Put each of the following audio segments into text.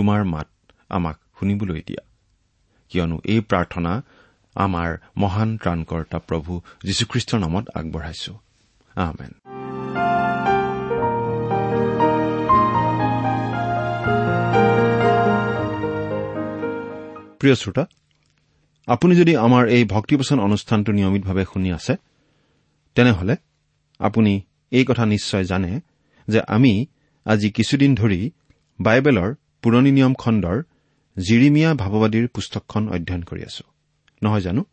তোমাৰ মাত আমাক শুনিবলৈ দিয়া। কিয়নো এই প্ৰাৰ্থনা আমাৰ মহান ত্ৰাণকৰ্তা প্ৰভু যীশুখ্ৰীষ্টৰ নামত আগবঢ়াইছো। আমেন। প্ৰিয় শ্ৰোতা আপুনি যদি আমাৰ এই ভক্তিপচন অনুষ্ঠানটো নিয়মিতভাৱে শুনি আছে তেনেহলে আপুনি এই কথা নিশ্চয় জানে যে আমি আজি কিছুদিন ধৰি বাইবেলৰ পুৰণি নিয়ম খণ্ডৰ জিৰিমিয়া ভাৱবাদীৰ পুস্তকখন অধ্যয়ন কৰি আছো। নহয় জানো?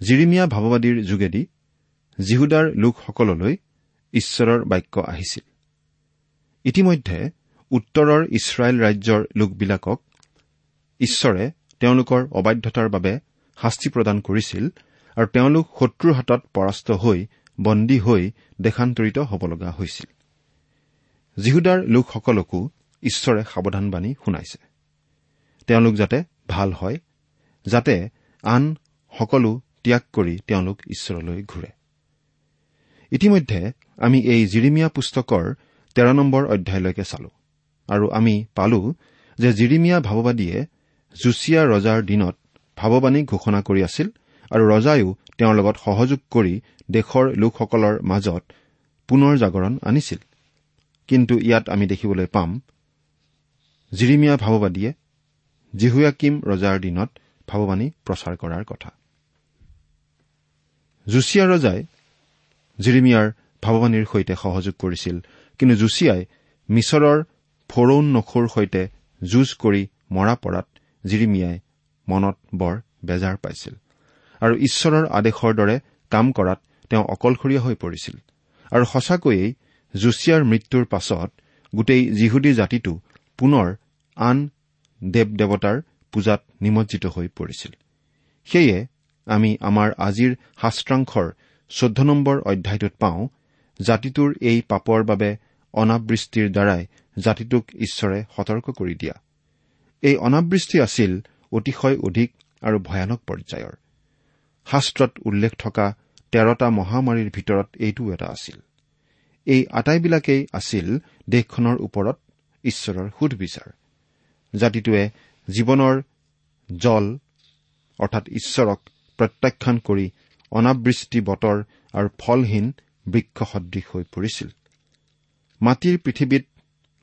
জিৰিমিয়া ভাৱবাদীৰ যোগেদি জিহুদাৰ লোকসকললৈ ঈশ্বৰৰ বাক্য আহিছিল। ইতিমধ্যে উত্তৰৰ ইছৰাইল ৰাজ্যৰ লোকবিলাকক ঈশ্বৰে তেওঁলোকৰ অবাধ্যতাৰ বাবে শাস্তি প্ৰদান কৰিছিল আৰু তেওঁলোক শত্ৰুৰ হাতত পৰাস্ত হৈ বন্দী হৈ দেশান্তৰিত হ'ব লগা হৈছিল। জিহুদাৰ লোকসকলকো ঈশ্বৰে সাৱধানবাণী শুনাইছে। তেওঁলোক যাতে ভাল হয় যাতে আন সকলো ত্যাগ কৰি তেওঁলোক ঈশ্বৰলৈ ঘূৰে। ইতিমধ্যে আমি এই জিৰিমিয়া পুস্তকৰ তেৰ নম্বৰ অধ্যায়লৈকে চালো আৰু আমি পালো যে জিৰিমিয়া ভাৱবাদীয়ে জুচিয়া ৰজাৰ দিনত ভাৱবাণী ঘোষণা কৰি আছিল আৰু ৰজায়ো তেওঁৰ লগত সহযোগ কৰি দেশৰ লোকসকলৰ মাজত পুনৰ জাগৰণ আনিছিল। কিন্তু ইয়াত আমি দেখিবলৈ পাম জিৰিমিয়া ভাৱবাদীয়ে জিহুয়াকিম ৰজাৰ দিনত ভাৱবাণী প্ৰচাৰ কৰাৰ কথা। জুচিয়া ৰজাই জিৰিমিয়াৰ ভাৱবাণীৰ সৈতে সহযোগ কৰিছিল কিন্তু জুচিয়াই মিছৰৰ ফৰৌন নখুৰ সৈতে যুঁজ কৰি মৰা পৰাত জিৰিমিয়াই মনত বৰ বেজাৰ পাইছিল আৰু ঈশ্বৰৰ আদেশৰ দৰে কাম কৰাত তেওঁ অকলশৰীয়া হৈ পৰিছিল। আৰু সঁচাকৈয়ে জুচিয়াৰ মৃত্যুৰ পাছত গোটেই যিহুদী জাতিটো পুনৰ আন দেৱ দেৱতাৰ পূজাত নিমজ্জিত হৈ পৰিছিল। সেয়ে আমি আমাৰ আজিৰ শাস্ত্ৰাংশৰ চৈধ্য নম্বৰ অধ্যায়টোত পাওঁ জাতিটোৰ এই পাপৰ বাবে অনাবৃষ্টিৰ দ্বাৰাই জাতিটোক ঈশ্বৰে সতৰ্ক কৰি দিয়া। এই অনাবৃষ্টি আছিল অতিশয় অধিক আৰু ভয়ানক পৰ্যায়ৰ। শাস্ত্ৰত উল্লেখ থকা তেৰটা মহামাৰীৰ ভিতৰত এইটো এটা আছিল। এই আটাইবিলাকেই আছিল দেশখনৰ ওপৰত ঈশ্বৰৰ সুধবিচাৰ। জাতিটোৱে জীৱনৰ জল অৰ্থাৎ ঈশ্বৰক প্ৰত্যাখ্যান কৰি অনাবৃষ্টি বতৰ আৰু ফলহীন বৃক্ষ সদৃশ হৈ পৰিছিল। মাটিৰ পৃথিৱীত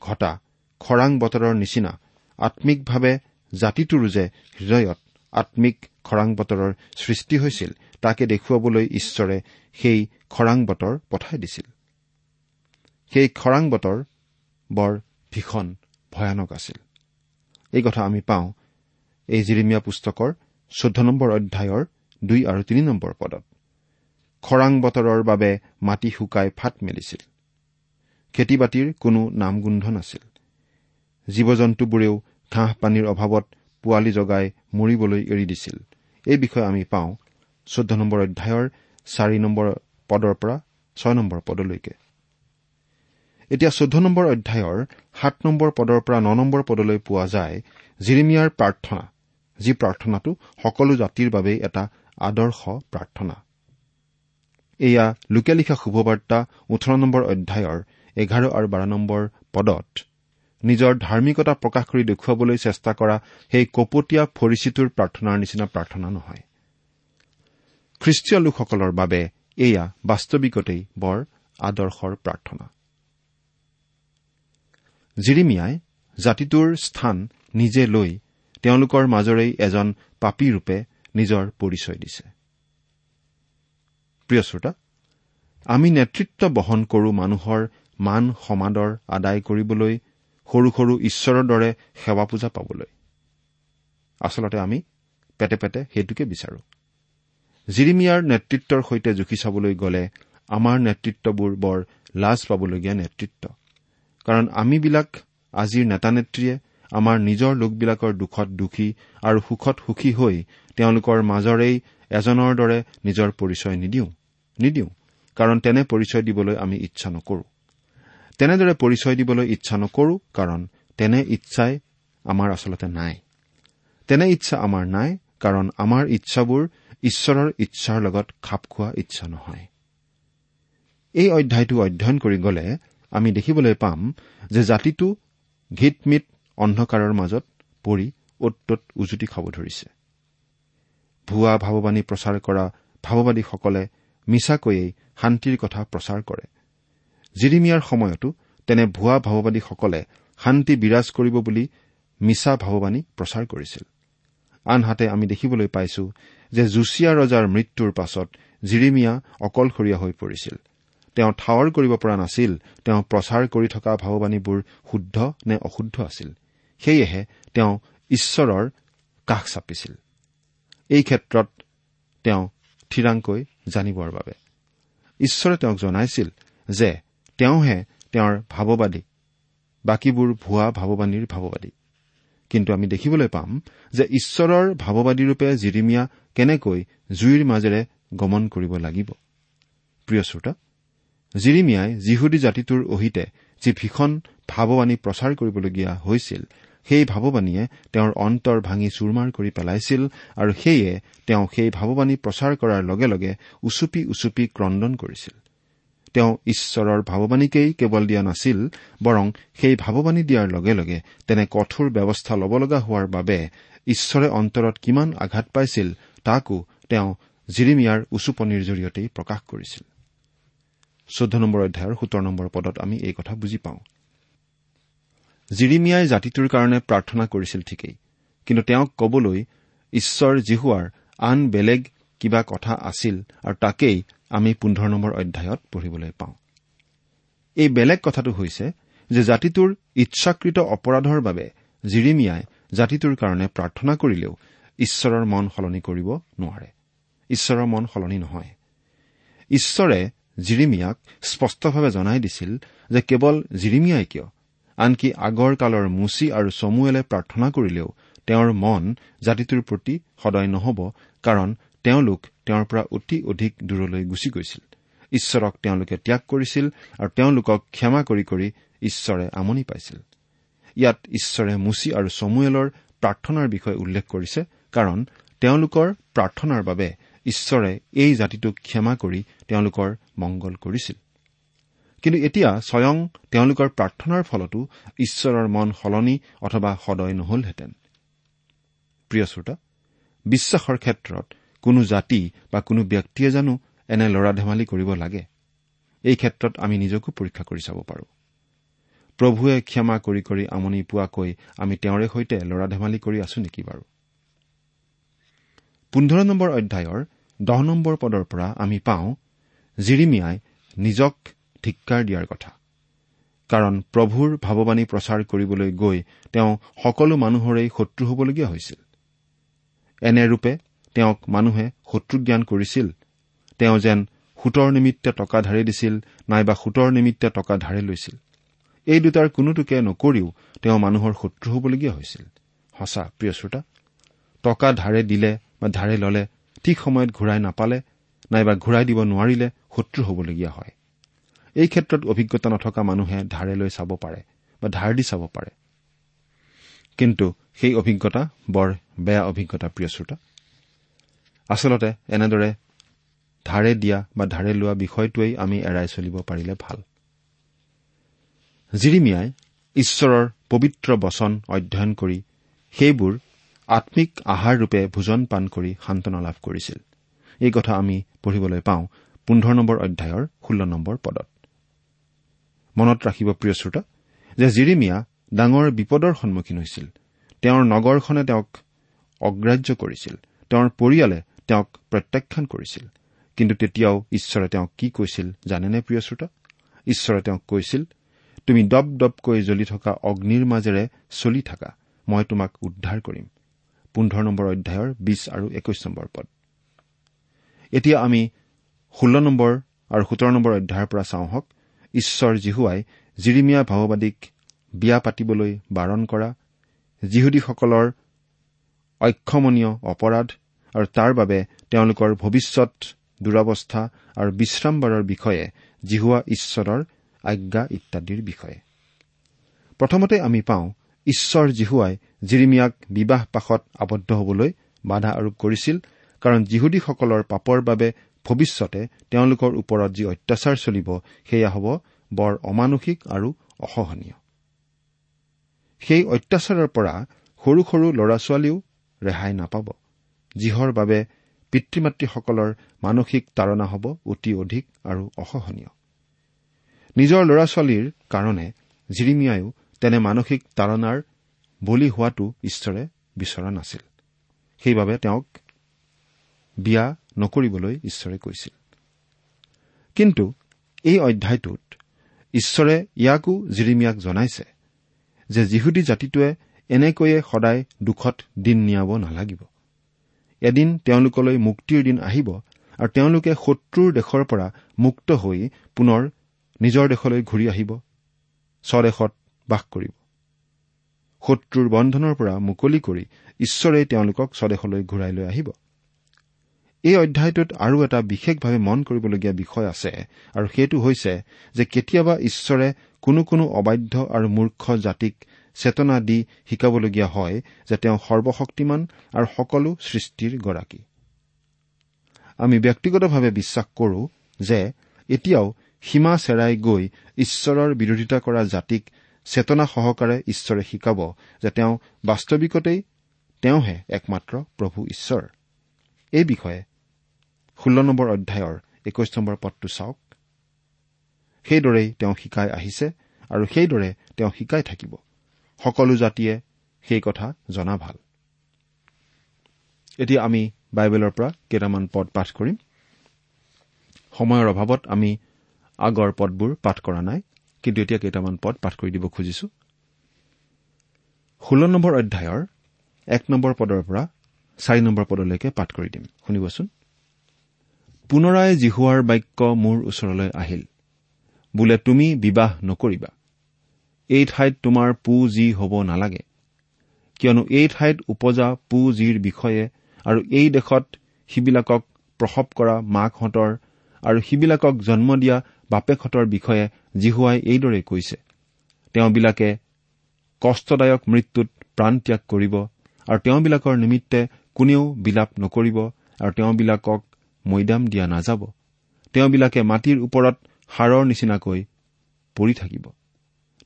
ঘটা খৰাং বতৰৰ নিচিনা আম্মিকভাৱে জাতিটোৰো যে হৃদয়ত আম্মিক খৰাং বতৰৰ সৃষ্টি হৈছিল তাকে দেখুৱাবলৈ ঈশ্বৰে সেই খৰাং বতৰ পঠাই দিছিল। সেই খৰাং বতৰ বৰ ভীষণ ভয়ানক আছিল। এই কথা আমি পাওঁ। এই জিৰিমিয়া পুস্তকৰ চৈধ্য নম্বৰ অধ্যায়ৰ দুই আৰু তিনি নম্বৰ পদত। খৰাং বতৰৰ বাবে মাটি শুকাই ফাট মেলিছিল। খেতি বাতিৰ কোনো নামগোন্ধ নাছিল। জীৱ জন্তুবোৰেও ঘাঁহ পানীৰ অভাৱত পোৱালি জগাই মৰিবলৈ এৰি দিছিল। এই বিষয়ে আমি পাওঁ চৈধ্য নম্বৰ অধ্যায়ৰ চাৰি নম্বৰ পদৰ পৰা ছয় নম্বৰ পদলৈকে। এতিয়া চৈধ্য নম্বৰ অধ্যায়ৰ সাত নম্বৰ পদৰ পৰা ন নম্বৰ পদলৈ পোৱা যায় জিৰিমিয়াৰ প্ৰাৰ্থনা যি প্ৰাৰ্থনাটো সকলো জাতিৰ বাবেই এটা আদৰ্শ প্ৰাৰ্থনা। এয়া লোকে লিখা শুভবাৰ্তা ওঠৰ নম্বৰ অধ্যায়ৰ এঘাৰ আৰু বাৰ নম্বৰ পদত। নিজৰ ধাৰ্মিকতা প্ৰকাশ কৰি দেখুৱাবলৈ চেষ্টা কৰা সেই কপটীয়া ফৰিচিটোৰ প্ৰাৰ্থনাৰ নিচিনা প্ৰাৰ্থনা নহয়। খ্ৰীষ্টীয় লোকসকলৰ বাবে এয়া বাস্তৱিকতেই বৰ আদৰ্শৰ প্ৰাৰ্থনা। জিৰিমিয়াই জাতিটোৰ স্থান নিজে লৈ তেওঁলোকৰ মাজৰেই এজন পাপী ৰূপে নিজৰ পৰিচয় দিছে। আমি নেতৃত্ব বহন কৰো মানুহৰ মান সমাদৰ আদায় কৰিবলৈ সৰু সৰু ঈশ্বৰৰ দৰে সেৱা পূজা পাবলৈ। আচলতে আমি পেটে পেটে সেইটোকে বিচাৰো। জিৰিমিয়াৰ নেতৃত্বৰ সৈতে জুখি চাবলৈ গ'লে আমাৰ নেতৃত্ববোৰ বৰ লাজ পাবলগীয়া নেতৃত্ব। কাৰণ আমিবিলাক আজিৰ নেতা নেত্ৰীয়ে আমাৰ নিজৰ লোকবিলাকৰ দুখত দুখী আৰু সুখত সুখী হৈ তেওঁলোকৰ মাজৰেই এজনৰ দৰে নিজৰ পৰিচয় নিদিওঁ। নিদিওঁ কাৰণ তেনে পৰিচয় দিবলৈ আমি ইচ্ছা নকৰো। তেনেদৰে পৰিচয় দিবলৈ ইচ্ছা নকৰো কাৰণ তেনে ইচ্ছাই আমাৰ আচলতে নাই। তেনে ইচ্ছা আমাৰ নাই কাৰণ আমাৰ ইচ্ছাবোৰ ঈশ্বৰৰ ইচ্ছাৰ লগত খাপ খোৱা ইচ্ছা নহয়। এই অধ্যায়টো অধ্যয়ন কৰি গ'লে আমি দেখিবলৈ পাম যে জাতিটো ঘিতমিত অন্ধকাৰৰ মাজত পৰি অত তত উজুতি খাব ধৰিছে। ভুৱা ভাৱবাণী প্ৰচাৰ কৰা ভাৱবাদীসকলে মিছাকৈয়েই শান্তিৰ কথা প্ৰচাৰ কৰে। জিৰিমিয়াৰ সময়তো তেনে ভুৱা ভাৱবাদীসকলে শান্তি বিৰাজ কৰিব বুলি মিছা ভাৱবাণী প্ৰচাৰ কৰিছিল। আনহাতে আমি দেখিবলৈ পাইছো যে জুচিয়া ৰজাৰ মৃত্যুৰ পাছত জিৰিমিয়া অকলশৰীয়া হৈ পৰিছিল। তেওঁ ঠাৱৰ কৰিব পৰা নাছিল তেওঁ প্ৰচাৰ কৰি থকা ভাৱবাণীবোৰ শুদ্ধ নে অশুদ্ধ আছিল। সেয়েহে তেওঁ ঈশ্বৰৰ কাষ চাপিছিল। এই ক্ষেত্ৰত তেওঁ থিৰাংকৈ জানিবৰ বাবে। ঈশ্বৰে তেওঁক জনাইছিল যে তেওঁহে তেওঁৰ ভাৱবাদী বাকীবোৰ ভুৱা ভাৱবাণীৰ ভাৱবাদী কিন্তু আমি দেখিবলৈ পাম যে ঈশ্বৰৰ ভাৱবাদীৰূপে জিৰিমিয়া কেনেকৈ জুইৰ মাজেৰে গমন কৰিব লাগিব। প্ৰিয় শ্ৰোতা জিৰিমিয়াই যিহুদী জাতিটোৰ অহিতে যি ভীষণ ভাৱবাণী প্ৰচাৰ কৰিবলগীয়া হৈছিল সেই ভাৱবাণীয়ে তেওঁৰ অন্তৰ ভাঙি চুৰমাৰ কৰি পেলাইছিল আৰু সেয়ে তেওঁ সেই ভাৱবাণী প্ৰচাৰ কৰাৰ লগে লগে উচুপি উচুপি ক্ৰদন কৰিছিল। তেওঁ ঈশ্বৰৰ ভাৱবাণীকেই কেৱল দিয়া নাছিল বৰং সেই ভাৱবাণী দিয়াৰ লগে লগে তেনে কঠোৰ ব্যৱস্থা ল'ব লগা হোৱাৰ বাবে ঈশ্বৰে অন্তৰত কিমান আঘাত পাইছিল তাকো তেওঁ জিৰিমিয়াৰ উচুপনিৰ জৰিয়তেই প্ৰকাশ কৰিছিল। চৈধ্য নম্বৰ অধ্যায়ৰ সোতৰ নম্বৰ পদত আমি এই কথা বুজি পাওঁ। জিৰিমিয়াই জাতিটোৰ কাৰণে প্ৰাৰ্থনা কৰিছিল ঠিকেই কিন্তু তেওঁক কবলৈ ঈশ্বৰ জিহুৱাৰ আন বেলেগ কিবা কথা আছিল আৰু তাকেই আমি পোন্ধৰ নম্বৰ অধ্যায়ত পঢ়িবলৈ পাওঁ। এই বেলেগ কথাটো হৈছে যে জাতিটোৰ ইচ্ছাকৃত অপৰাধৰ বাবে জিৰিমিয়াই জাতিটোৰ কাৰণে প্ৰাৰ্থনা কৰিলেও ঈশ্বৰৰ মন সলনি কৰিব নোৱাৰে। ঈশ্বৰৰ মন সলনি নহয়। ঈশ্বৰে জিৰিমিয়াক স্পষ্টভাৱে জনাই দিছিল যে কেৱল জিৰিমিয়াই কিয় আনকি আগৰ কালৰ মুচি আৰু চমুৱেলে প্ৰাৰ্থনা কৰিলেও তেওঁৰ মন জাতিটোৰ প্ৰতি সদয় নহব কাৰণ তেওঁলোক তেওঁৰ পৰা অতি অধিক দূৰলৈ গুচি গৈছিল। ঈশ্বৰক তেওঁলোকে ত্যাগ কৰিছিল আৰু তেওঁলোকক ক্ষমা কৰি কৰি ঈশ্বৰে আমনি পাইছিল। ইয়াত ঈশ্বৰে মুচি আৰু চমুৱেলৰ প্ৰাৰ্থনাৰ বিষয়ে উল্লেখ কৰিছে কাৰণ তেওঁলোকৰ প্ৰাৰ্থনাৰ বাবে ঈশ্বৰে এই জাতিটোক ক্ষমা কৰি তেওঁলোকৰ মংগল কৰিছিল। কিন্তু এতিয়া স্বয়ং তেওঁলোকৰ প্ৰাৰ্থনাৰ ফলতো ঈশ্বৰৰ মন সলনি অথবা সদয় নহলহেঁতেন। প্ৰিয় শ্ৰোতা বিশ্বাসৰ ক্ষেত্ৰত কোনো জাতি বা কোনো ব্যক্তিয়ে জানো এনে লৰা ধেমালি কৰিব লাগে? এই ক্ষেত্ৰত আমি নিজকো পৰীক্ষা কৰি চাব পাৰোঁ। প্ৰভুৱে ক্ষমা কৰি কৰি আমনি পোৱাকৈ আমি তেওঁৰে সৈতে লৰা ধেমালি কৰি আছো নেকি বাৰু? পোন্ধৰ নম্বৰ অধ্যায়ৰ দহ নম্বৰ পদৰ পৰা আমি পাওঁ জিৰিমিয়াই নিজক ধিক্কাৰ দিয়াৰ কথা। কাৰণ প্ৰভুৰ ভাৱবাণী প্ৰচাৰ কৰিবলৈ গৈ তেওঁ সকলো মানুহৰেই শত্ৰু হবলগীয়া হৈছিল। এনেৰূপে তেওঁক মানুহে শত্ৰুজ্ঞান কৰিছিল। তেওঁ যেন সোঁতৰ নিমিত্তে টকা ধাৰে দিছিল নাইবা সোঁতৰ নিমিত্তে টকা ধাৰে লৈছিল। এই দুটাৰ কোনোটোকে নকৰিও তেওঁ মানুহৰ শত্ৰু হবলগীয়া হৈছিল। সঁচা প্ৰিয় শ্ৰোতা টকা ধাৰে দিলে বা ধাৰে ললে ঠিক সময়ত ঘূৰাই নাপালে নাইবা ঘূৰাই দিব নোৱাৰিলে শত্ৰু হবলগীয়া হয়। এই ক্ষেত্ৰত অভিজ্ঞতা নথকা মানুহে ধাৰে লৈ চাব পাৰে বা ধাৰ দি চাব পাৰে। কিন্তু সেই অভিজ্ঞতা বৰ বেয়া অভিজ্ঞতা প্ৰিয় শ্ৰোতা। আচলতে এনেদৰে ধাৰে দিয়া বা ধাৰে লোৱা বিষয়টোৱেই আমি এৰাই চলিব পাৰিলে ভাল। জিৰিমিয়াই ঈশ্বৰৰ পবিত্ৰ বচন অধ্যয়ন কৰি সেইবোৰ আম্মিক আহাৰৰূপে ভোজন পান কৰি সান্তনা লাভ কৰিছিল। এই কথা আমি পঢ়িবলৈ পাওঁ। পোন্ধৰ নম্বৰ অধ্যায়ৰ ষোল্ল নম্বৰ পদত। মনত ৰাখিব প্ৰিয় শ্ৰোতা যে জিৰিমিয়া ডাঙৰ বিপদৰ সন্মুখীন হৈছিল। তেওঁৰ নগৰখনে তেওঁক অগ্ৰাহ্য কৰিছিল। তেওঁৰ পৰিয়ালে তেওঁক প্ৰত্যাখ্যান কৰিছিল। কিন্তু তেতিয়াও ঈশ্বৰে তেওঁক কি কৈছিল জানেনে প্ৰিয় শ্ৰোতা? ঈশ্বৰে তেওঁক কৈছিল তুমি দপ দপকৈ জ্বলি থকা অগ্নিৰ মাজেৰে চলি থাকা। মই তোমাক উদ্ধাৰ কৰিম। পোন্ধৰ নম্বৰ অধ্যায়ৰ বিছ আৰু একৈশ নম্বৰ পদ। এতিয়া আমি ষোল্ল নম্বৰ আৰু সোতৰ নম্বৰ অধ্যায়ৰ পৰা চাওঁ হওক ঈশ্বৰ জিহুৱাই জিৰিমিয়া ভাওবাদীক বিয়া পাতিবলৈ বাৰণ কৰা যিহুদীসকলৰ অক্ষমনীয় অপৰাধ আৰু তাৰ বাবে তেওঁলোকৰ ভৱিষ্যত দুৰৱস্থা আৰু বিশ্ৰামবাৰৰ বিষয়ে জিহুৱা ঈশ্বৰৰ আজ্ঞা ইত্যাদিৰ বিষয়ে। প্ৰথমতে আমি পাওঁ ঈশ্বৰ জিহুৱাই জিৰিমিয়াক বিবাহ পাশত আবদ্ধ হবলৈ বাধা আৰোপ কৰিছিল কাৰণ যিহুদীসকলৰ পাপৰ বাবে ভৱিষ্যতে তেওঁলোকৰ ওপৰত যি অত্যাচাৰ চলিব সেয়া হ'ব বৰ অমানসিক আৰু অসহনীয়। সেই অত্যাচাৰৰ পৰা সৰু সৰু ল'ৰা ছোৱালীও ৰেহাই নাপাব যিহৰ বাবে পিতৃ মাতৃসকলৰ মানসিক তাৰণা হ'ব অতি অধিক আৰু অসহনীয়। নিজৰ ল'ৰা ছোৱালীৰ কাৰণে জিৰিমিয়ায়ো তেনে মানসিক তাৰণাৰ বলি হোৱাটো ঈশ্বৰে বিচৰা নাছিল। সেইবাবে তেওঁক বিয়া নকৰিবলৈ ঈশ্বৰে কৈছিল। কিন্তু এই অধ্যায়টোত ঈশ্বৰে ইয়াকো জিৰিমিয়াক জনাইছে যে যিহুদী জাতিটোৱে এনেকৈয়ে সদায় দুখত দিন নিয়াব নালাগিব। এদিন তেওঁলোকলৈ মুক্তিৰ দিন আহিব আৰু তেওঁলোকে শত্ৰুৰ দেশৰ পৰা মুক্ত হৈ পুনৰ নিজৰ দেশলৈ ঘূৰি আহিব স্বদেশত বাস কৰিব। শত্ৰুৰ বন্ধনৰ পৰা মুকলি কৰি ঈশ্বৰে তেওঁলোকক স্বদেশলৈ ঘূৰাই লৈ আহিব। এই অধ্যায়টোত আৰু এটা বিশেষভাৱে মন কৰিবলগীয়া বিষয় আছে আৰু সেইটো হৈছে যে কেতিয়াবা ঈশ্বৰে কোনো কোনো অবাধ্য আৰু মূৰ্খ জাতিক চেতনা দি শিকাবলগীয়া হয় যে তেওঁ সৰ্বশক্তিমান আৰু সকলো সৃষ্টিৰ গৰাকী। আমি ব্যক্তিগতভাৱে বিশ্বাস কৰো যে এতিয়াও সীমা চেৰাই গৈ ঈশ্বৰৰ বিৰোধিতা কৰা জাতিক চেতনা সহকাৰে ঈশ্বৰে শিকাব যে তেওঁ বাস্তৱিকতেই তেওঁহে একমাত্ৰ প্ৰভু ঈশ্বৰ। এই বিষয়ে ষোল্ল নম্বৰ অধ্যায়ৰ একৈশ নম্বৰ পদটো চাওক। সেইদৰেই তেওঁ শিকাই আহিছে আৰু সেইদৰে তেওঁ শিকাই থাকিব। সকলো জাতিয়ে সেই কথা জনা ভাল। এতিয়া আমি বাইবেলৰ পৰা কেইটামান পদ পাঠ কৰিম। সময়ৰ অভাৱত আমি আগৰ পদবোৰ পাঠ কৰা নাই কিন্তু এতিয়া কেইটামান পদ পাঠ কৰি দিব খুজিছো। ষোল্ল নম্বৰ অধ্যায়ৰ এক নম্বৰ পদৰ পৰা চাৰি নম্বৰ পদলৈকে পাঠ কৰি দিম। শুনিবচোন। পুনৰাই জিহুৱাৰ বাক্য মোৰ ওচৰলৈ আহিল। বোলে তুমি বিবাহ নকৰিবা। এই ঠাইত তোমাৰ পু যি হ'ব নালাগে। কিয়নো এই ঠাইত উপজা পু জিৰ বিষয়ে আৰু এই দেশত সিবিলাকক প্ৰসৱ কৰা মাকহঁতৰ আৰু সিবিলাকক জন্ম দিয়া বাপেকহঁতৰ বিষয়ে জিহুৱাই এইদৰে কৈছে। তেওঁবিলাকে কষ্টদায়ক মৃত্যুত প্ৰাণ ত্যাগ কৰিব আৰু তেওঁবিলাকৰ নিমিত্তে কোনেও বিলাপ নকৰিব আৰু তেওঁবিলাকক মৈদাম দিয়া নাযাব। তেওঁবিলাকে মাটিৰ ওপৰত সাৰৰ নিচিনাকৈ পৰি থাকিব।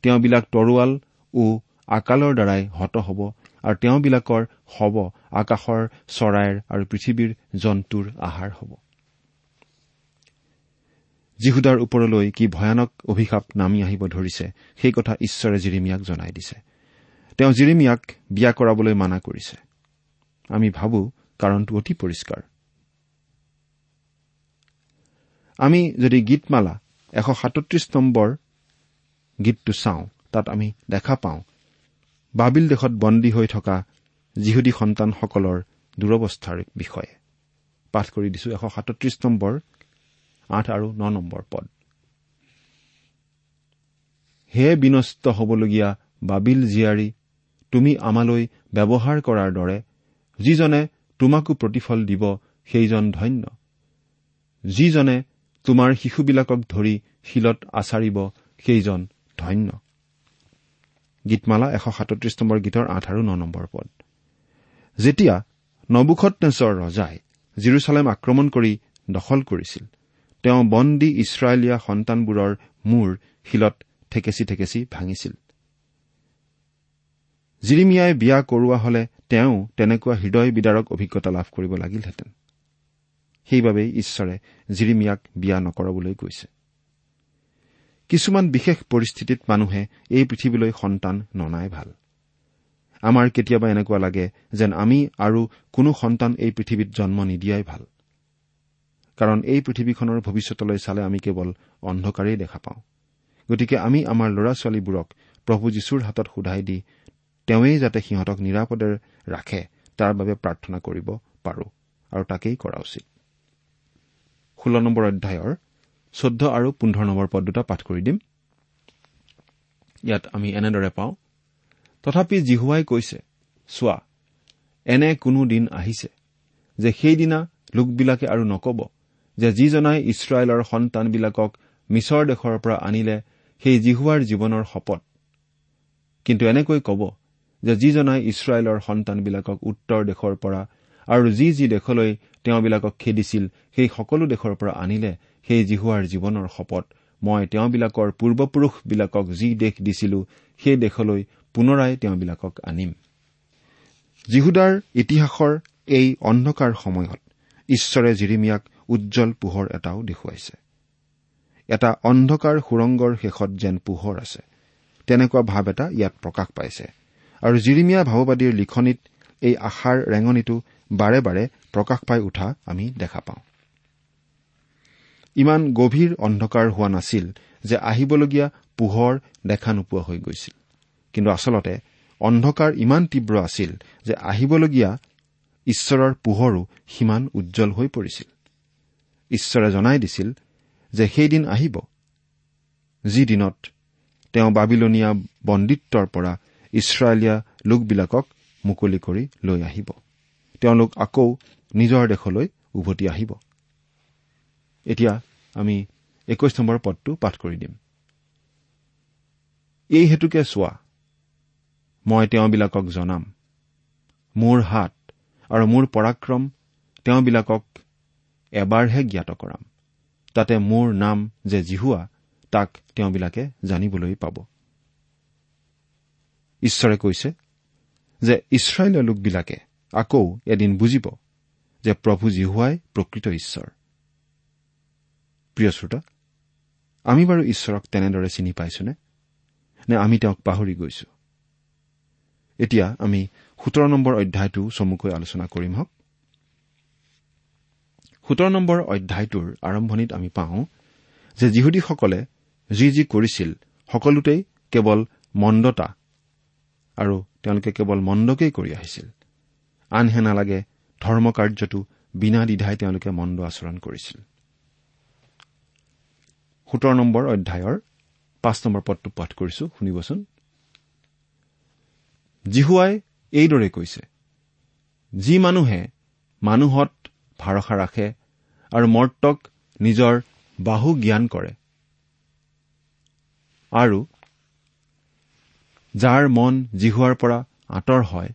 তেওঁবিলাক তৰোৱাল ও আকালৰ দ্বাৰাই হত হ'ব আৰু তেওঁবিলাকৰ শৱ আকাশৰ চৰাইৰ আৰু পৃথিৱীৰ জন্তুৰ আহাৰ হ'ব। যীহুদাৰ ওপৰলৈ কি ভয়ানক অভিশাপ নামি আহিব ধৰিছে সেই কথা ঈশ্বৰে জিৰিমিয়াক জনাই দিছে। তেওঁ জিৰিমিয়াক বিয়া কৰাবলৈ মানা কৰিছে। আমি ভাবো কাৰণটো অতি পৰিষ্কাৰ। আমি যদি গীতমালা এশ সাতত্ৰিশ নম্বৰ গীতটো চাওঁ তাত আমি দেখা পাওঁ বাবিল দেশত বন্দী হৈ থকা যিহুদী সন্তানসকলৰ দুৰৱস্থাৰ বিষয়ে। পাঠ কৰি দিছো এশ সাতত্ৰিশ নম্বৰ আঠ আৰু ন নম্বৰ পদ। হে বিনষ্ট হবলগীয়া বাবিল জীয়াৰী তুমি আমালৈ ব্যৱহাৰ কৰাৰ দৰে যিজনে তোমাকো প্ৰতিফল দিব সেইজন ধন্য। যিজনে তোমাৰ শিশুবিলাকক ধৰি শিলত আচাৰিব সেইজন ধন্য। গীতমালা এশ সাতত্ৰিশ নম্বৰ গীতৰ আঠ আৰু ন নম্বৰ পদ। যেতিয়া নবুখত নেচৰ ৰজাই জিৰচালেম আক্ৰমণ কৰি দখল কৰিছিল তেওঁ বন্দী ইছৰাইলীয়া সন্তানবোৰৰ মূৰ শিলত ঠেকেচি ঠেকেচি ভাঙিছিল। জিৰিমিয়াই বিয়া কৰোৱা হলে তেওঁ তেনেকুৱা হৃদয় বিদাৰক অভিজ্ঞতা লাভ কৰিব লাগিলহেঁতেন। সেইবাবেই ঈশ্বৰে জিৰিমিয়াক বিয়া নকৰাবলৈ কৈছে। কিছুমান বিশেষ পৰিস্থিতিত মানুহে এই পৃথিৱীলৈ সন্তান ননাই ভাল। আমাৰ কেতিয়াবা এনেকুৱা লাগে যেন আমি আৰু কোনো সন্তান এই পৃথিৱীত জন্ম নিদিয়াই ভাল। কাৰণ এই পৃথিৱীখনৰ ভৱিষ্যতলৈ চালে আমি কেৱল অন্ধকাৰেই দেখা পাওঁ। গতিকে আমি আমাৰ ল'ৰা ছোৱালীবোৰক প্ৰভু যীশুৰ হাতত সোধাই দি তেওঁৱেই যাতে সিহঁতক নিৰাপদে ৰাখে তাৰ বাবে প্ৰাৰ্থনা কৰিব পাৰো আৰু তাকেই কৰা উচিত। ষোল্ল নম্বৰ অধ্যায়ৰ চৈধ্য আৰু পোন্ধৰ নম্বৰ পদ দুটা পাঠ কৰি দিম। ইয়াত আমি এনেদৰে পাওঁ তথাপি জিহুৱাই কৈছে চোৱা এনে কোনো দিন আহিছে যে সেইদিনা লোকবিলাকে আৰু নকব যে যিজনাই ইছৰাইলৰ সন্তানবিলাকক মিছৰ দেশৰ পৰা আনিলে সেই জিহুৱাৰ জীৱনৰ শপত। কিন্তু এনেকৈ কব যে যিজনাই ইছৰাইলৰ সন্তানবিলাকক উত্তৰ দেশৰ পৰা আৰু যি যি দেশলৈ তেওঁবিলাকক খেদিছিল সেই সকলো দেশৰ পৰা আনিলে সেই জিহুৱাৰ জীৱনৰ শপত। মই তেওঁবিলাকৰ পূৰ্বপুৰুষবিলাকক যি দেশ দিছিলো সেই দেশলৈ পুনৰাই তেওঁবিলাকক আনিম। জিহুদাৰ ইতিহাসৰ এই অন্ধকাৰ সময়ত ঈশ্বৰে জিৰিমিয়াক উজ্জ্বল পোহৰ এটাও দেখুৱাইছে। এটা অন্ধকাৰ সুৰংগৰ শেষত যেন পোহৰ আছে তেনেকুৱা ভাৱ এটা ইয়াত প্ৰকাশ পাইছে। আৰু জিৰিমিয়া ভাৱবাদীৰ লিখনিত এই আশাৰ ৰেঙনিটো বাৰে বাৰে প্ৰকাশ পাই উঠা আমি দেখা পাওঁ। ইমান গভীৰ অন্ধকাৰ হোৱা নাছিল যে আহিবলগীয়া পোহৰ দেখা নোপোৱা হৈ গৈছিল। কিন্তু আচলতে অন্ধকাৰ ইমান তীব্ৰ আছিল যে আহিবলগীয়া ঈশ্বৰৰ পোহৰো সিমান উজ্জ্বল হৈ পৰিছিল। ঈশ্বৰে জনাই দিছিল যে সেইদিন আহিব। যি দিনত তেওঁ বাবিলনীয়া বন্দিত্বৰ পৰা ইছৰাইলীয়া লোকবিলাকক মুকলি কৰি লৈ আহিব। তেওঁলোক আকৌ নিজৰ দেশলৈ উভতি আহিব। এতিয়া আমি একৈশ নম্বৰ পদটো পাঠ কৰি দিম। এই হেতুকে চোৱা মই তেওঁবিলাকক জনাম। মোৰ হাত আৰু মোৰ পৰাক্ৰম তেওঁবিলাকক এবাৰহে জ্ঞাত কৰাম। তাতে মোৰ নাম যে জিহুৱা তাক তেওঁবিলাকে জানিবলৈ পাব। ঈশ্বৰে কৈছে যে ইছৰাইলৰ লোকবিলাকে আকৌ এদিন বুজিব যে প্ৰভু জিহুৱাই প্ৰকৃত ঈশ্বৰ। প্ৰিয় শ্ৰোতা আমি বাৰু ঈশ্বৰক তেনেদৰে চিনি পাইছোনে? নে আমি তেওঁক পাহৰি গৈছো? এতিয়া আমি সোতৰ নম্বৰ অধ্যায়টো চমুকৈ আলোচনা কৰিম হওক। সোতৰ নম্বৰ অধ্যায়টোৰ আৰম্ভণিত আমি পাওঁ যে যিহুদীসকলে যি যি কৰিছিল সকলোতেই কেৱল মন্দতা আৰু তেওঁলোকে কেৱল মন্দকেই কৰি আহিছিল। আনহে নালাগে ধৰ্ম কাৰ্যটো বিনা দ্বিধাই তেওঁলোকে মন্দ আচৰণ কৰিছিল। সোতৰ নম্বৰ অধ্যায়ৰ পাঁচ নম্বৰ পদটো পাঠ কৰিছো শুনিবচোন। জিহুৱাই এইদৰে কৈছে যি মানুহে মানুহত ভাৰসা ৰাখে আৰু মৰ্তক নিজৰ বাহু জ্ঞান কৰে আৰু যাৰ মন জিহুৱাৰ পৰা আঁতৰ হয়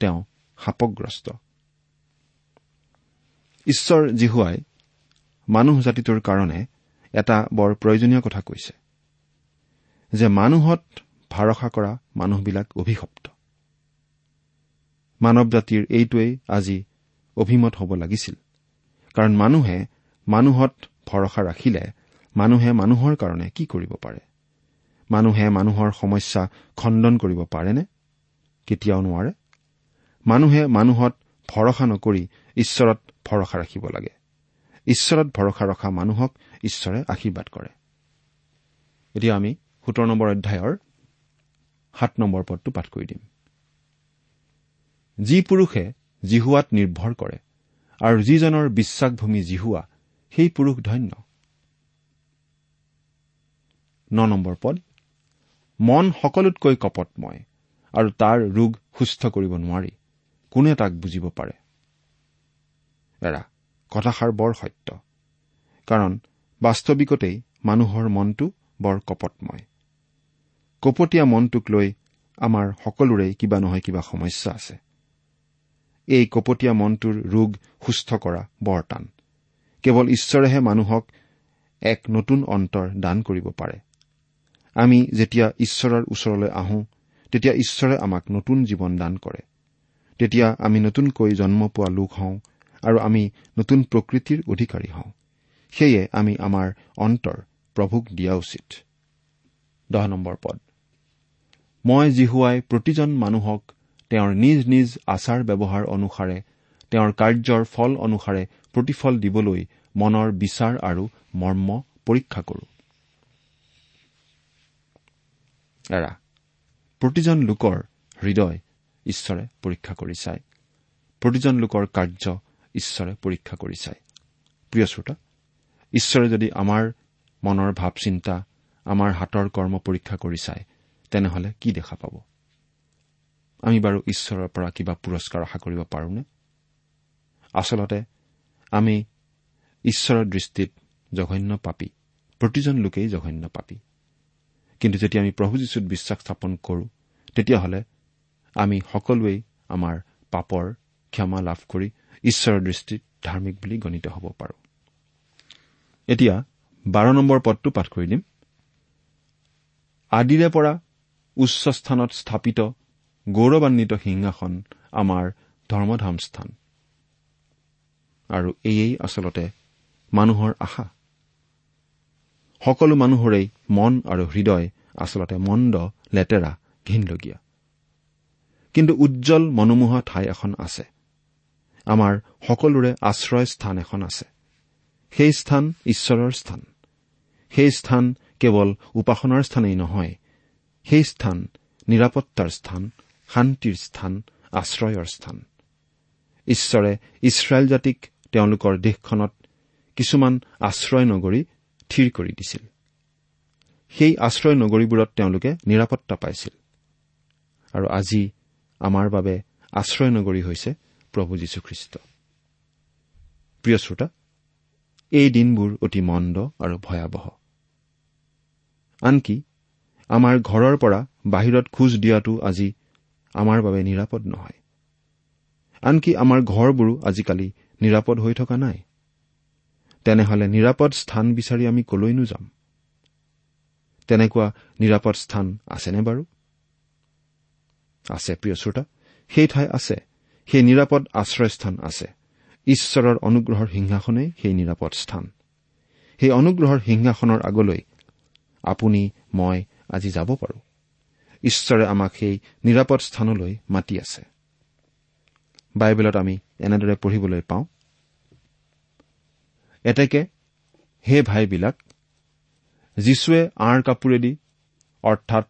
তেওঁ শাপগ্ৰস্ত ঈশ্বৰ জিহুৱাই মানুহ জাতিটোৰ কাৰণে এটা বৰ প্ৰয়োজনীয় কথা কৈছে যে মানুহত ভাৰসা কৰা মানুহবিলাক অভিশপ্ত। মানৱ জাতিৰ এইটোৱেই আজি অভিমত হ'ব লাগিছিল কাৰণ মানুহে মানুহত ভৰসা ৰাখিলে মানুহে মানুহৰ কাৰণে কি কৰিব পাৰে? মানুহে মানুহৰ সমস্যা খণ্ডন কৰিব পাৰেনে? কেতিয়াও নোৱাৰে। মানুহে মানুহত ভৰসা নকৰি ঈশ্বৰত ভৰসা ৰাখিব লাগে। ঈশ্বৰত ভৰসা ৰখা মানুহক ঈশ্বৰে আশীৰ্বাদ কৰে। এতিয়া আমি সোতৰ নম্বৰ অধ্যায়ৰ সাত নম্বৰ পদটো পাঠ কৰি দিম। যি পুৰুষে জিহুৱাত নিৰ্ভৰ কৰে আৰু যিজনৰ বিশ্বাসভূমি জিহুৱা সেই পুৰুষ ধন্য। ন নম্বৰ পদ মন সকলোতকৈ কপটময় আৰু তাৰ ৰোগ সুস্থ কৰিব নোৱাৰি। কোনে তাক বুজিব পাৰে? এৰা কথাষাৰ বৰ সত্য। কাৰণ বাস্তৱিকতেই মানুহৰ মনটো বৰ কপটময়। কপটীয়া মনটোক লৈ আমাৰ সকলোৰে কিবা নহয় কিবা সমস্যা আছে। এই কপটীয়া মনটোৰ ৰোগ সুস্থ কৰা বৰ টান। কেৱল ঈশ্বৰেহে মানুহক এক নতুন অন্তৰ দান কৰিব পাৰে। আমি যেতিয়া ঈশ্বৰৰ ওচৰলৈ আহোঁ তেতিয়া ঈশ্বৰে আমাক নতুন জীৱন দান কৰে। তেতিয়া আমি নতুনকৈ জন্ম পোৱা লোক হওঁ আৰু আমি নতুন প্ৰকৃতিৰ অধিকাৰী হওঁ। সেয়ে আমি আমাৰ অন্তৰ প্ৰভুক দিয়া উচিত। মই জিহুৱাই প্ৰতিজন মানুহক তেওঁৰ নিজ নিজ আচাৰ ব্যৱহাৰ অনুসাৰে তেওঁৰ কাৰ্যৰ ফল অনুসাৰে প্ৰতিফল দিবলৈ মনৰ বিচাৰ আৰু মৰ্ম পৰীক্ষা কৰো। প্ৰতিজন লোকৰ হৃদয় ঈশ্বৰে পৰীক্ষা কৰি চায় প্ৰতিজন লোকৰ কাৰ্য ঈশ্বৰে পৰীক্ষা কৰি চায় প্ৰিয় শ্ৰোতা ঈশ্বৰে যদি আমাৰ মনৰ ভাৱ চিন্তা আমাৰ হাতৰ কৰ্ম পৰীক্ষা কৰি চায় তেনেহলে কি দেখা পাব? আমি বাৰু ঈশ্বৰৰ পৰা কিবা পুৰস্কাৰ আশা কৰিব পাৰোনে? আচলতে আমি ঈশ্বৰৰ দৃষ্টিত জঘন্য পাপী প্ৰতিজন লোকেই জঘন্য পাপী। কিন্তু যেতিয়া আমি প্ৰভু যীশুত বিশ্বাস স্থাপন কৰো তেতিয়াহ'লে আমি সকলোৱেই আমাৰ পাপৰ ক্ষমা লাভ কৰি ঈশ্বৰৰ দৃষ্টিত ধাৰ্মিক বুলি গণিত হ'ব পাৰো। এতিয়া বাৰ নম্বৰ পদটো পাঠ কৰি দিম। আদিৰে পৰা উচ্চ স্থানত স্থাপিত গৌৰৱান্বিত সিংহাসন আমাৰ ধৰ্মধাম স্থান। আৰু এয়েই আচলতে মানুহৰ আশা। সকলো মানুহৰেই মন আৰু হৃদয় আচলতে মন্দ লেতেৰা ঘীনলগীয়া। কিন্তু উজ্জ্বল মনোমোহা ঠাই এখন আছে। আমাৰ সকলোৰে আশ্ৰয় স্থান এখন আছে। সেই স্থান ঈশ্বৰৰ স্থান। সেই স্থান কেৱল উপাসনাৰ স্থানেই নহয় সেই স্থান নিৰাপত্তাৰ স্থান শান্তিৰ স্থান আশ্ৰয়ৰ স্থান। ঈশ্বৰে ইছৰাইল জাতিক তেওঁলোকৰ দেশখনত কিছুমান আশ্ৰয় নগৰী থিৰ কৰি দিছিল। সেই আশ্ৰয় নগৰীবোৰত তেওঁলোকে নিৰাপত্তা পাইছিল। আৰু আজি আমাৰ বাবে আশ্ৰয় নগৰী হৈছে প্ৰভু যীশুখ্ৰীষ্ট। প্ৰিয় শ্ৰোতা এই দিনবোৰ অতি মন্দ আৰু ভয়াৱহ। আনকি আমাৰ ঘৰৰ পৰা বাহিৰত খোজ দিয়াটো আজি আমাৰ বাবে নিৰাপদ নহয়। আনকি আমাৰ ঘৰবোৰো আজিকালি নিৰাপদ হৈ থকা নাই। তেনেহলে নিৰাপদ স্থান বিচাৰি আমি কলৈনো যাম? তেনেকুৱা নিৰাপদ স্থান আছেনে বাৰু? আছে প্ৰিয় শ্ৰোতা। সেই ঠাই আছে সেই নিৰাপদ আশ্ৰয়স্থান আছে। ঈশ্বৰৰ অনুগ্ৰহৰ সিংহাসনেই সেই নিৰাপদ স্থান। সেই অনুগ্ৰহৰ সিংহাসনৰ আগলৈ আপুনি মই আজি যাব পাৰো। ঈশ্বৰে আমাক সেই নিৰাপদ স্থানলৈ মাতি আছে। বাইবেলত আমি এনেদৰে পঢ়িবলৈ পাওঁ এতেকে হে ভাইবিলাক যীশুৱে আঁৰ কাপোৰেদি অৰ্থাৎ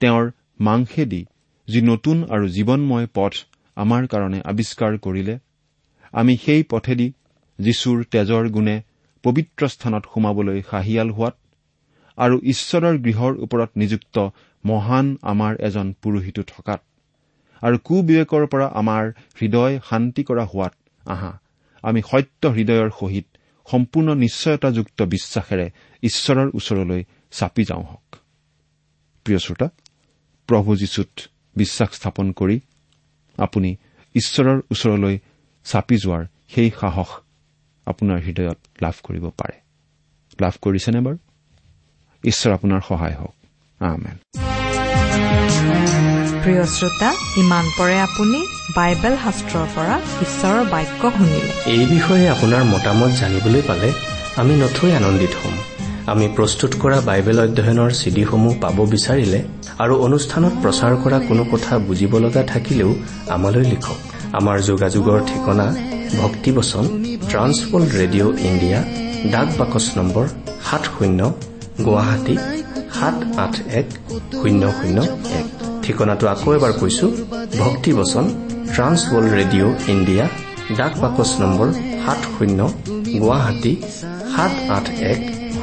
তেওঁৰ মাংসেদি যি নতুন আৰু জীৱনময় পথ আমাৰ কাৰণে আৱিষ্কাৰ কৰিলে আমি সেই পথেদি যীশুৰ তেজৰ গুণে পবিত্ৰ স্থানত সোমাবলৈ সাহিয়াল হোৱাত আৰু ঈশ্বৰৰ গৃহৰ ওপৰত নিযুক্ত মহান আমাৰ এজন পুৰোহিতো থকাত আৰু কুবিবেকৰ পৰা আমাৰ হৃদয় শান্তি কৰা হোৱাত আহা। আমি সত্য হৃদয়ৰ সহিত সম্পূৰ্ণ নিশ্চয়তাযুক্ত বিশ্বাসেৰে ঈশ্বৰৰ ওচৰলৈ চাপি যাওঁ হওক। প্ৰিয় শ্ৰোতা প্ৰভু যীশুত বিশ্বাস স্থাপন কৰি আপুনি ঈশ্বৰৰ ওচৰলৈ চাপি যোৱাৰ সেই সাহস আপোনাৰ হৃদয়ত লাভ কৰিব পাৰে। লাভ কৰিছেনে বাৰু? ঈশ্বৰ আপোনাৰ সহায় হওক। আমেন। প্ৰিয় শ্ৰোতা ইমান পৰে আপুনি বাইবেল শাস্ত্ৰৰ পৰা ঈশ্বৰৰ বাক্য শুনিলে। এই বিষয়ে আপোনাৰ মতামত জানিবলৈ পালে আমি নথৈ আনন্দিত হ'ম। আমি প্ৰস্তুত কৰা বাইবেল অধ্যয়নৰ চিডিসমূহ পাব বিচাৰিলে আৰু অনুষ্ঠানত প্ৰচাৰ কৰা কোনো কথা বুজিব লগা থাকিলেও আমালৈ লিখক। আমাৰ যোগাযোগৰ ঠিকনা ভক্তিবচন ট্ৰান্সৱৰ্ল্ড ৰেডিঅ' ইণ্ডিয়া ডাক বাকচ নম্বৰ সাত শূন্য গুৱাহাটী সাত আঠ এক শূন্য শূন্য এক। ঠিকনাটো আকৌ এবাৰ কৈছো ভক্তিবচন ট্ৰান্সৱৰ্ল্ড ৰেডিঅ' ইণ্ডিয়া ডাক বাকচ নম্বৰ সাত শূন্য গুৱাহাটী সাত আঠ এক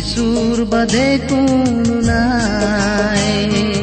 যিশুৰ বাদে কোনো নাই